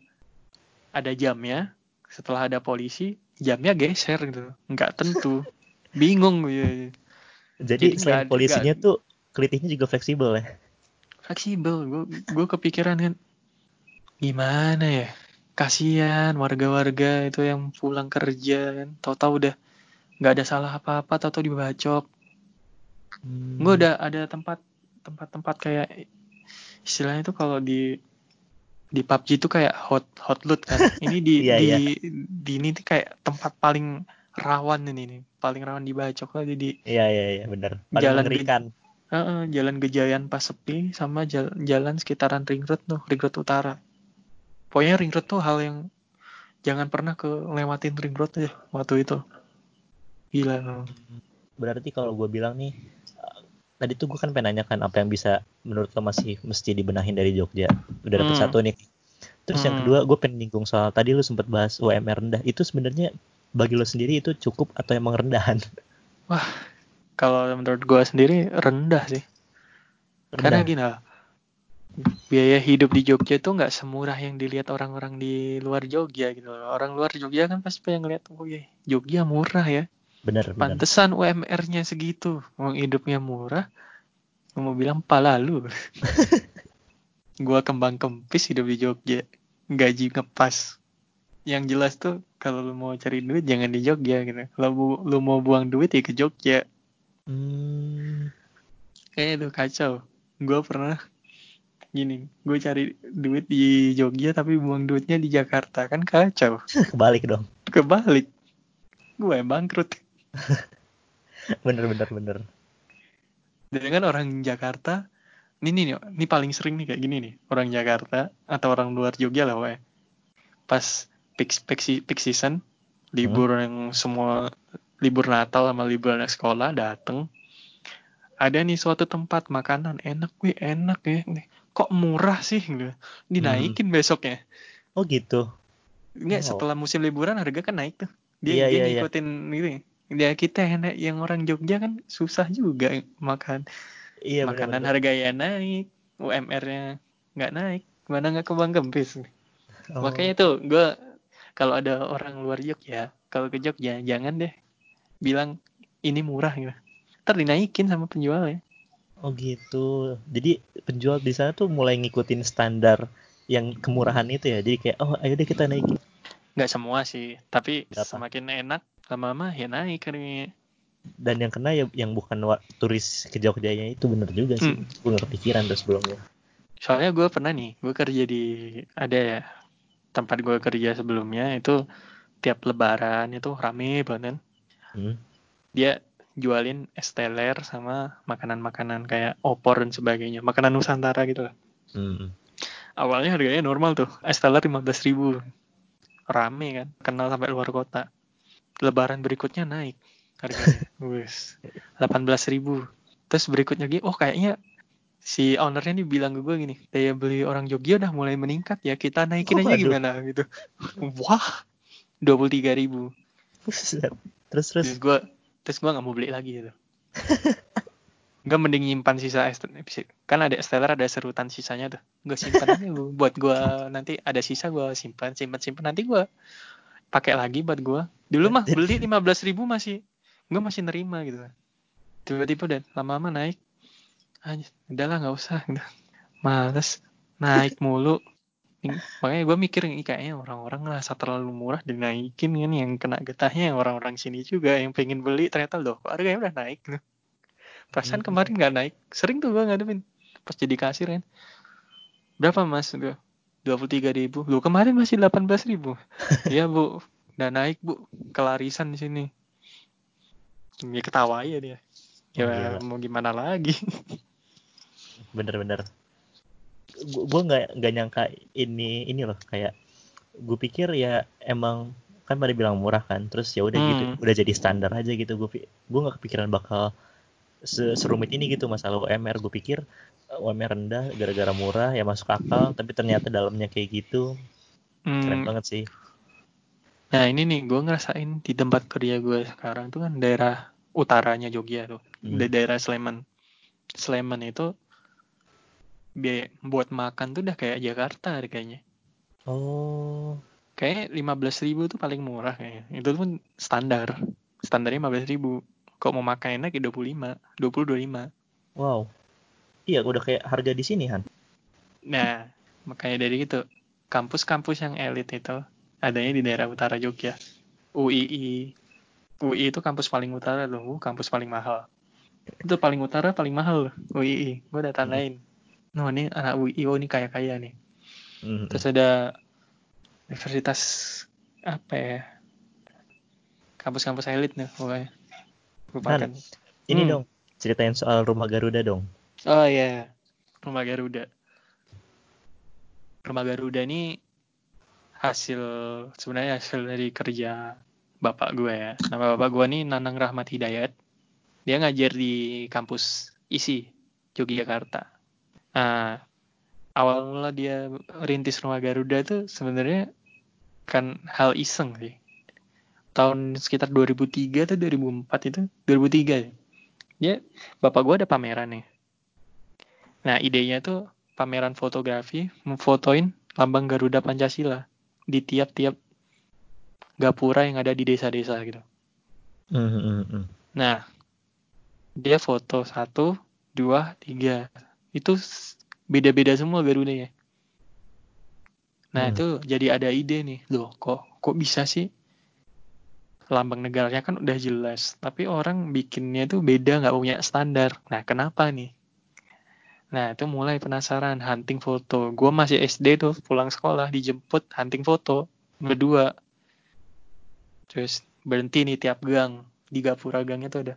ada jamnya, setelah ada polisi, jamnya geser gitu. Nggak tentu. Bingung gitu. jadi, Jadi selain nggak- polisinya nggak- tuh kelitihnya juga fleksibel ya Fleksibel. Gue gue kepikiran kan. Gimana ya? Kasihan warga-warga itu yang pulang kerja kan. Tahu-tahu udah nggak ada salah apa-apa, tahu-tahu dibacok. Hmm. Gue udah ada tempat tempat-tempat kayak istilahnya itu kalau di di PUBG itu kayak hot hot loot kan. Ini di Iya, di, iya. di ini tuh kayak tempat paling rawan ini nih, paling rawan dibacok lah di iya iya iya benar paling Jalan mengerikan Heeh, jalan Gejayan pas sepi sama jalan, jalan sekitaran Ring Road tuh, Ring Road Utara. Pokoknya Ring Road tuh hal yang jangan pernah ke lewatin Ring Road aja waktu itu. gila Berarti kalau gue bilang nih, tadi tuh gue kan pengen nanyakan apa yang bisa menurut lo masih mesti dibenahin dari Jogja. Udah dapet Hmm. satu nih. Terus yang Hmm. kedua gue pengen nyinggung soal tadi lu sempat bahas UMR rendah. Itu sebenarnya bagi lo sendiri itu cukup atau emang rendahan? kalau menurut gua sendiri rendah sih karena Rendah. gini lah biaya hidup di Jogja tuh nggak semurah yang dilihat orang-orang di luar Jogja gitu loh. Orang luar Jogja kan pasti pengen ngeliat, oh ya Jogja murah ya. Bener. Pantesan UMR-nya segitu. Mau hidupnya murah, gua mau bilang pala lu. gua kembang kempis hidup di Jogja. Gaji ngepas. Yang jelas tuh kalau lu mau cari duit jangan di Jogja gitu. Kalau lu mau buang duit ya ke Jogja. Hmm, Kayaknya itu kacau. Gue pernah gini, gue cari duit di Jogja tapi buang duitnya di Jakarta kan kacau. kebalik dong. Kebalik, gue bangkrut. Bener, bener, bener. Dengan orang Jakarta, ini nih, ini paling sering nih kayak gini nih, orang Jakarta atau orang luar Jogja lah, we. Pas peak, peak, peak season, libur yang semua libur Natal sama libur anak sekolah dateng, ada nih suatu tempat makanan enak, wih enak ya, nih. kok murah sih, gitu. dinaikin besoknya. Oh gitu. Enggak, Wow. setelah musim liburan harga kan naik tuh. Dia, Iya, dia iya, iya. ngikutin gitu. Ya kita yang, yang orang Jogja kan susah juga makan. Iya, Makanan bener, bener. harganya naik, UMR-nya nggak naik. Mana nggak kebang kempis. Oh, Makanya tuh gue kalau ada orang luar Jogja, kalau ke Jogja jangan deh bilang ini murah gitu. Ntar dinaikin sama penjualnya. oh gitu. Jadi penjual di sana tuh mulai ngikutin standar yang kemurahan itu ya. Jadi kayak, oh ayo deh kita naikin. Nggak semua sih, tapi semakin enak lama-lama ya naik harganya. Dan yang kena ya yang bukan turis ke Jogjanya itu bener juga sih. Hmm. Gue gak kepikiran tuh sebelumnya. Soalnya gue pernah nih, gue kerja di ada ya tempat gue kerja sebelumnya itu tiap lebaran itu rame banget. Hmm. Dia jualin es teler sama makanan-makanan kayak opor dan sebagainya, makanan Nusantara gitu lah. Hmm. Awalnya harganya normal tuh, es teler 15.000 ribu. Rame kan, kenal sampai luar kota. Lebaran berikutnya naik harganya. Wes, 18.000 ribu. Terus berikutnya lagi, oh kayaknya si ownernya nih bilang ke gue gini, daya beli orang Jogja udah mulai meningkat ya, kita naikin Oh, aja aduh. gimana gitu. Wah, 23.000 ribu. Terus terus. Terus gue, terus gue nggak mau beli lagi gitu. Gue mending nyimpan sisa es kan ada es teler ada serutan sisanya tuh. Gue simpan aja buat gue nanti ada sisa gue simpan simpan simpan nanti gue pakai lagi buat gue. Dulu mah beli 15.000 ribu masih gue masih nerima gitu. Tiba-tiba udah lama-lama naik. Anjir, udahlah nggak usah gitu. Males naik mulu. Makanya gue mikir "Ih, kayaknya orang-orang ngerasa terlalu murah dinaikin kan yang kena getahnya yang orang-orang sini juga yang pengen beli ternyata loh harganya udah naik gitu. Perasaan Hmm. kemarin nggak naik. Sering tuh gue ngadepin pas jadi kasir kan. Berapa mas? Udah 23 ribu. Lu kemarin masih 18 ribu. Iya bu, udah naik bu. Kelarisan di sini. Ya ketawa aja dia. Ya Oh, gila. mau gimana lagi? bener-bener gue nggak nggak nyangka ini ini loh kayak gue pikir ya emang kan pada bilang murah kan terus ya udah gitu Hmm. udah jadi standar aja gitu gue gue nggak kepikiran bakal se- serumit ini gitu masalah UMR gue pikir eh, UMR rendah gara-gara murah ya masuk akal tapi ternyata dalamnya kayak gitu keren Hmm, banget sih Nah ini nih gue ngerasain di tempat kerja gue sekarang tuh kan daerah utaranya Jogja tuh, Hmm. di daerah Sleman. Sleman itu biaya buat makan tuh udah kayak Jakarta harganya. oh Kayak 15.000 ribu tuh paling murah kayaknya. Itu pun standar. Standarnya 15.000 ribu. Kok mau makan enak ya 25, 20, 25. wow iya udah kayak harga di sini Han Nah, makanya dari itu kampus-kampus yang elit itu adanya di daerah utara Jogja. UII. UI itu kampus paling utara loh, kampus paling mahal. Itu paling utara paling mahal loh, UII. Gue udah tandain. No, ini anak UI, oh ini kaya-kaya nih. Hmm. Terus ada universitas apa ya? Kampus-kampus elit nih, pokoknya. Lupakan. Han, ini Hmm. dong ceritain soal rumah Garuda dong Oh iya, rumah Garuda. Rumah Garuda ini hasil sebenarnya hasil dari kerja bapak gue ya. Nama bapak gue nih Nanang Rahmat Hidayat. Dia ngajar di kampus ISI, Yogyakarta. Nah, awal mula dia rintis rumah Garuda itu sebenarnya kan hal iseng sih. Tahun sekitar 2003 atau 2004 itu, 2003 ya. Dia, bapak gue ada pameran nih. Nah, idenya tuh pameran fotografi, memfotoin lambang Garuda Pancasila di tiap-tiap gapura yang ada di desa-desa gitu. Hmm, hmm. Nah, dia foto satu, dua, tiga. Itu beda-beda semua Garudanya. Nah, Hmm. itu jadi ada ide nih. Loh, kok kok bisa sih? Lambang negaranya kan udah jelas, tapi orang bikinnya tuh beda, nggak punya standar. Nah, kenapa nih? Nah, itu mulai penasaran, hunting foto. Gue masih SD tuh, pulang sekolah, dijemput hunting foto. Berdua. Terus berhenti nih tiap gang. Di gapura gangnya tuh ada.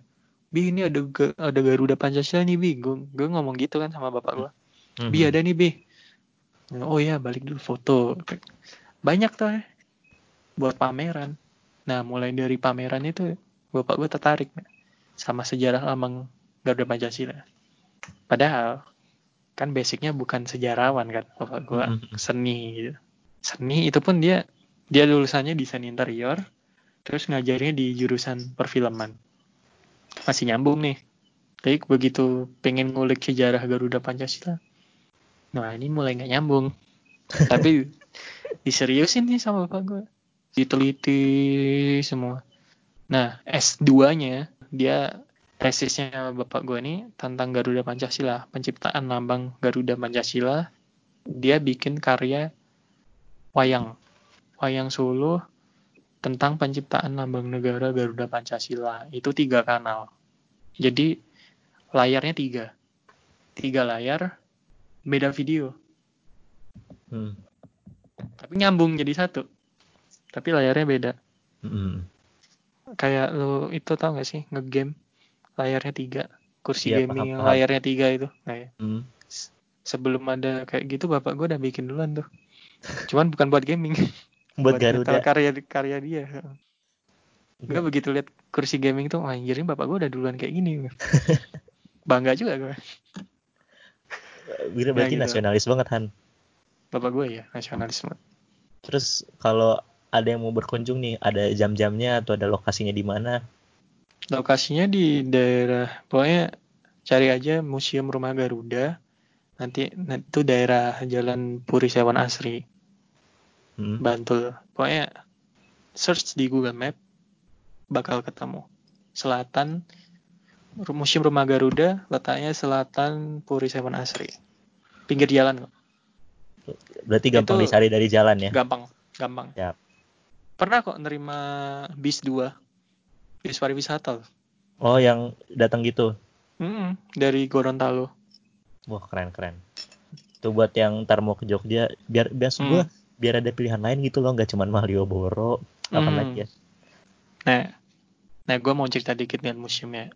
Bi, ini ada ada Garuda Pancasila nih, Bi. Gue ngomong gitu kan sama bapak gue. Hmm, Bi, ada nih, Bi. Oh ya, balik dulu foto. Banyak tuh ya. Buat pameran. Nah, mulai dari pameran itu, bapak gue tertarik sama sejarah lambang Garuda Pancasila. Padahal, kan basicnya bukan sejarawan kan, bapak gue Mhm. seni gitu. Seni itu pun dia dia lulusannya desain interior, terus ngajarnya di jurusan perfilman. Masih nyambung nih. Tapi begitu pengen ngulik sejarah Garuda Pancasila, nah ini mulai nggak nyambung. Tapi diseriusin nih sama bapak gue. Diteliti semua. Nah, S2-nya dia tesisnya bapak gue nih tentang Garuda Pancasila, penciptaan lambang Garuda Pancasila. Dia bikin karya wayang, wayang Solo tentang penciptaan lambang negara Garuda Pancasila. Itu tiga kanal. Jadi layarnya tiga, tiga layar, beda video, Hmm. tapi nyambung jadi satu. Tapi layarnya beda. Hmm. Kayak lu itu tau gak sih ngegame layarnya tiga, kursi Iya, gaming paham, yang paham. layarnya tiga itu. Nah, ya. Hmm. sebelum ada kayak gitu bapak gue udah bikin duluan tuh. Cuman bukan buat gaming, Buat nyetel Garuda. karya karya dia. Gue Enggak. begitu lihat kursi gaming tuh, wah anjir ini bapak gue udah duluan kayak gini. Bangga juga gue. Ber- Berarti gitu. nasionalis banget Han. Bapak gue ya nasionalisme. Terus kalau ada yang mau berkunjung nih, ada jam-jamnya atau ada lokasinya di mana? Lokasinya di daerah, pokoknya cari aja Museum Rumah Garuda. Nanti, itu daerah Jalan Puri Sewan Asri, Hmm. Bantul. Pokoknya search di Google Map bakal ketemu. Selatan Museum Rumah Garuda letaknya selatan Puri Sewan Asri. Pinggir jalan kok. Berarti gampang Itu- dicari dari jalan ya? Gampang, gampang. Siap. Pernah kok nerima bis 2. Bis pariwisata. loh. Oh, yang datang gitu. Mm-mm, dari Gorontalo. Wah, keren-keren. Itu buat yang ntar mau ke Jogja, biar biar Hmm. gua biar ada pilihan lain gitu loh, nggak cuma Malioboro, apa Hmm. lagi ya? Nah, nah gue mau cerita dikit dengan museumnya.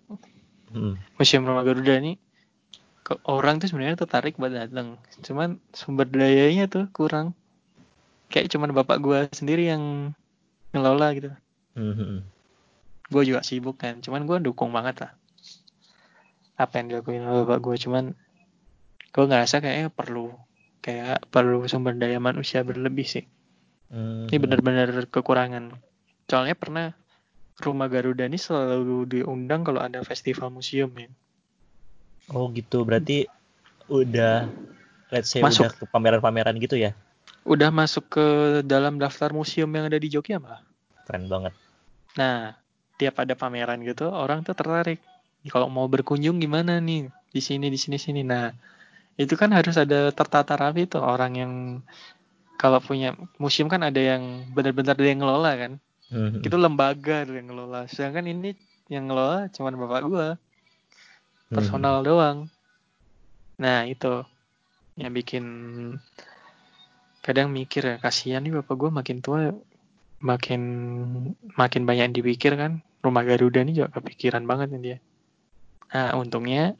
Hmm. Museum Rumah Garuda ini ke orang tuh sebenarnya tertarik buat datang. Cuman sumber dayanya tuh kurang. Kayak cuman bapak gue sendiri yang ngelola gitu. Hmm, hmm. Gue juga sibuk kan. Cuman gue dukung banget lah. Apa yang dilakuin oleh bapak gue. Cuman gue ngerasa kayaknya perlu. Kayak perlu sumber daya manusia berlebih sih. Hmm, Ini hmm. benar-benar kekurangan. Soalnya pernah Rumah Garuda ini selalu diundang kalau ada festival museum ya. Oh gitu, berarti udah let's say Masuk. udah ke pameran-pameran gitu ya? Udah masuk ke dalam daftar museum yang ada di Jogja malah. Keren banget. Nah, tiap ada pameran gitu, orang tuh tertarik. Kalau mau berkunjung gimana nih? Di sini, di sini, sini. Nah, itu kan harus ada tertata rapi tuh orang yang kalau punya museum kan ada yang benar-benar dia yang ngelola kan. Hmm. Itu lembaga yang ngelola. Sedangkan ini yang ngelola cuman bapak gua, Hmm, personal doang. Nah, itu yang bikin kadang mikir ya, kasihan nih bapak gua makin tua makin makin banyak yang dipikir kan. Rumah Garuda ini juga kepikiran banget nih dia. Nah, untungnya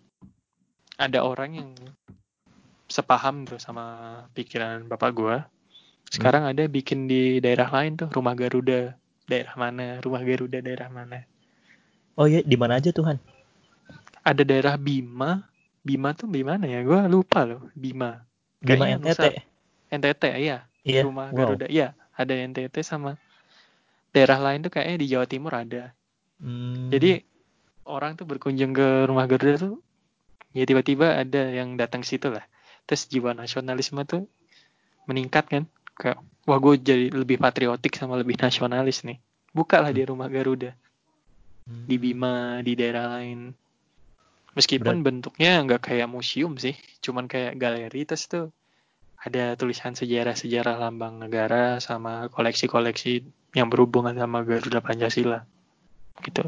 ada orang yang sepaham tuh sama pikiran bapak gua. Sekarang ada bikin di daerah lain tuh rumah Garuda daerah mana, rumah Garuda daerah mana. Oh iya, di mana aja Tuhan? Ada daerah Bima. Bima tuh di mana ya? Gue lupa loh. Bima. Bima Kayaknya NTT. Nusa- NTT, iya. Iya. Rumah wow. Garuda. Iya, ada NTT sama daerah lain tuh kayaknya di Jawa Timur ada. Hmm, Jadi orang tuh berkunjung ke rumah Garuda tuh ya tiba-tiba ada yang datang situ lah. Terus jiwa nasionalisme tuh meningkat kan. Kayak wah gue jadi lebih patriotik sama lebih nasionalis nih. Bukalah di rumah Garuda hmm. di Bima di daerah lain. Meskipun bentuknya nggak kayak museum sih, cuman kayak galeri terus tuh ada tulisan sejarah-sejarah lambang negara sama koleksi-koleksi yang berhubungan sama Garuda Pancasila. Gitu.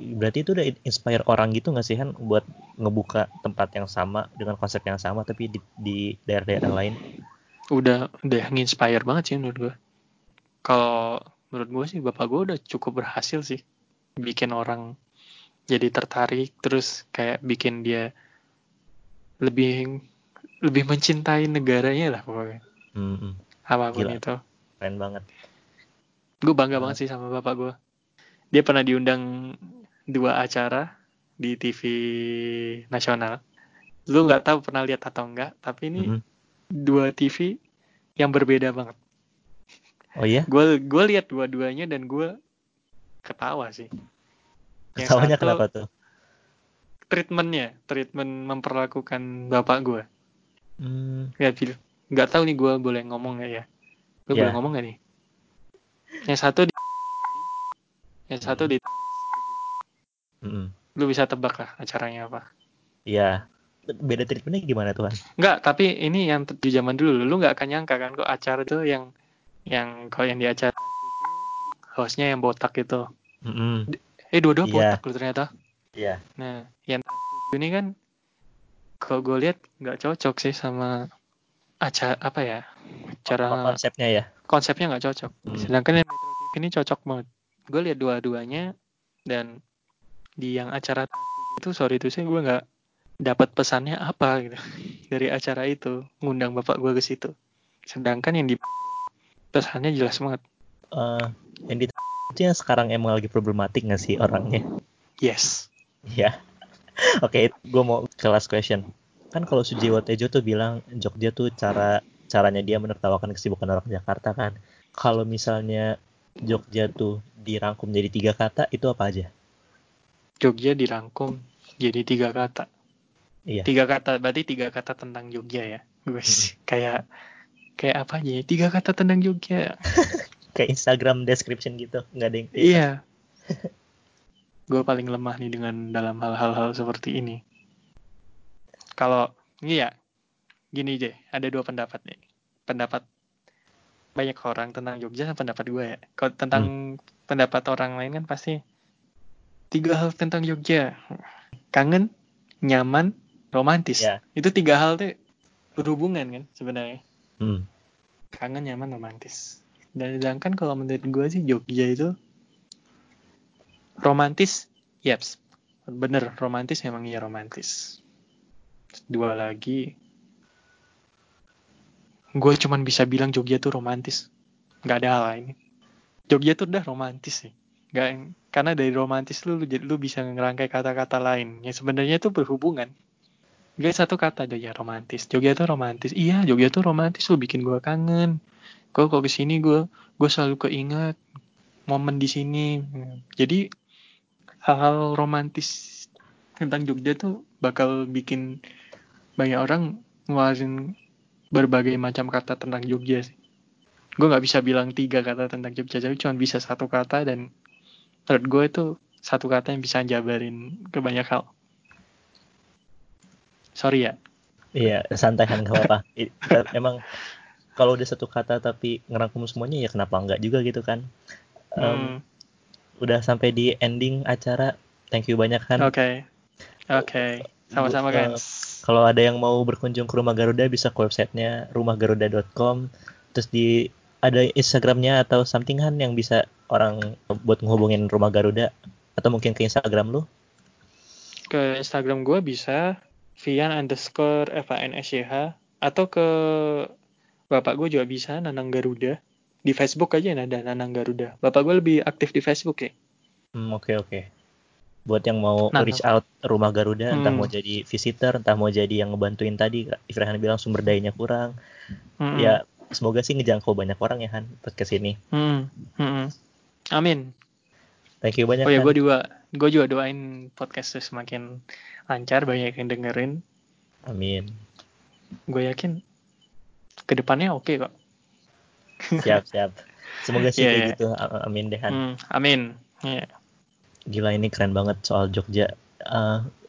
Berarti itu udah inspire orang gitu nggak sih Han buat ngebuka tempat yang sama dengan konsep yang sama tapi di, di daerah-daerah lain? Udah udah nginspire banget sih menurut gue. Kalau menurut gue sih bapak gue udah cukup berhasil sih bikin orang jadi tertarik terus kayak bikin dia lebih lebih mencintai negaranya lah pokoknya Hmm, hmm. apa pun Gila. itu keren banget. gue bangga banget sih sama bapak gue dia pernah diundang dua acara di TV nasional lu nggak tahu pernah lihat atau enggak tapi ini Mhm. dua TV yang berbeda banget Oh iya? gue gue lihat dua-duanya dan gue ketawa sih Ketawanya satu- kenapa tuh? treatmentnya treatment memperlakukan bapak gue Hmm, bil nggak tahu nih gue boleh ngomong nggak ya gue Ya. boleh ngomong nggak nih yang satu di yang satu di lu bisa tebak lah acaranya apa Iya. Beda treatmentnya gimana Tuhan? Nggak, tapi ini yang di zaman dulu. Lu nggak akan nyangka kan kok acara itu yang yang kalau yang di acara hostnya yang botak itu. Hmm, Eh dua-dua Iya. botak lu ternyata. Iya. Nah, yang ini kan kalau gue lihat nggak cocok sih sama acara apa ya? Cara konsepnya ya? konsepnya nggak cocok. Hmm. Sedangkan yang Metro TV ini cocok banget. Gue lihat dua-duanya dan di yang acara itu sorry itu sih gue nggak dapat pesannya apa gitu dari acara itu ngundang bapak gue ke situ. Sedangkan yang di pesannya jelas banget. Eh, yang di itu yang sekarang emang lagi problematik nggak sih orangnya? Yes. Iya. Oke, gue mau ke last question. Kan kalau Sujiwo Tejo tuh bilang Jogja tuh cara caranya dia menertawakan kesibukan orang Jakarta kan. Kalau misalnya Jogja tuh dirangkum jadi tiga kata, itu apa aja? Jogja dirangkum jadi tiga kata. Iya. Tiga kata berarti tiga kata tentang Jogja ya. Gue sih kayak kayak apa aja ya? Tiga kata tentang Jogja. Kayak Instagram description gitu, nggak ada yang. Iya. gue paling lemah nih dengan dalam hal-hal seperti ini. Kalau iya, gini deh, ada dua pendapat nih. Pendapat banyak orang tentang Jogja pendapat gue ya. Kalau tentang pendapat orang lain kan pasti tiga hal tentang Jogja. Kangen, nyaman, romantis. Iya. Itu tiga hal tuh berhubungan kan sebenarnya. Hmm. Kangen, nyaman, romantis. Dan sedangkan kalau menurut gue sih Jogja itu romantis, yaps, bener romantis memang iya romantis. Dua lagi, gue cuman bisa bilang Jogja tuh romantis, nggak ada hal lain. Jogja tuh udah romantis sih, nggak karena dari romantis lu lu, lu bisa ngerangkai kata-kata lain yang sebenarnya tuh berhubungan. Gak satu kata aja ya romantis. Jogja tuh romantis. Iya, Jogja tuh romantis. Lu bikin gue kangen. Gue kok ke sini gue gue selalu keinget momen di sini. Jadi hal-hal romantis tentang Jogja tuh bakal bikin banyak orang ngeluarin berbagai macam kata tentang Jogja sih. Gue nggak bisa bilang tiga kata tentang Jogja, tapi cuma bisa satu kata dan menurut gue itu satu kata yang bisa jabarin ke banyak hal. Sorry ya. Iya, santai kan nggak apa-apa. I- Emang kalau udah satu kata tapi ngerangkum semuanya ya kenapa enggak juga gitu kan? Em, Hmm, Udah sampai di ending acara. Thank you banyak kan. Oke. Oke. Sama-sama Bu- kan. Kalau ada yang mau berkunjung ke Rumah Garuda bisa ke websitenya rumahgaruda.com. Terus di ada Instagramnya atau something yang bisa orang buat ngehubungin Rumah Garuda atau mungkin ke Instagram lu? Ke Instagram gue bisa Vian underscore FANSYH atau ke bapak gue juga bisa Nanang Garuda di Facebook aja ada Nanang Garuda. Bapak gue lebih aktif di Facebook ya. Hmm, oke oke. Buat yang mau Nanang. reach out rumah Garuda, entah Hmm. mau jadi visitor, entah mau jadi yang ngebantuin tadi, Ifrahan bilang sumber dayanya kurang. Mm-mm. Ya semoga sih ngejangkau banyak orang ya Han podcast ini. Hmm, hmm. Amin. Thank you banyak Oh ya, gue juga, gue juga doain podcast tuh semakin lancar, banyak yang dengerin. Amin. Gue yakin ke depannya oke kok. Siap siap. Semoga sih Iya, kayak iya. gitu. Amin deh Han. Hmm, amin. Iya. Gila ini keren banget soal Jogja.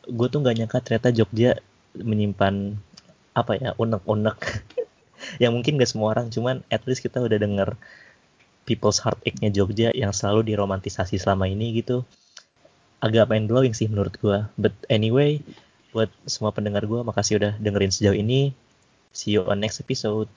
gue tuh nggak nyangka ternyata Jogja menyimpan apa ya unek-unek. Yang mungkin gak semua orang cuman at least kita udah denger people's heartache-nya Jogja yang selalu diromantisasi selama ini gitu. Agak main blowing sih menurut gue but anyway buat semua pendengar gue makasih udah dengerin sejauh ini. See you on next episode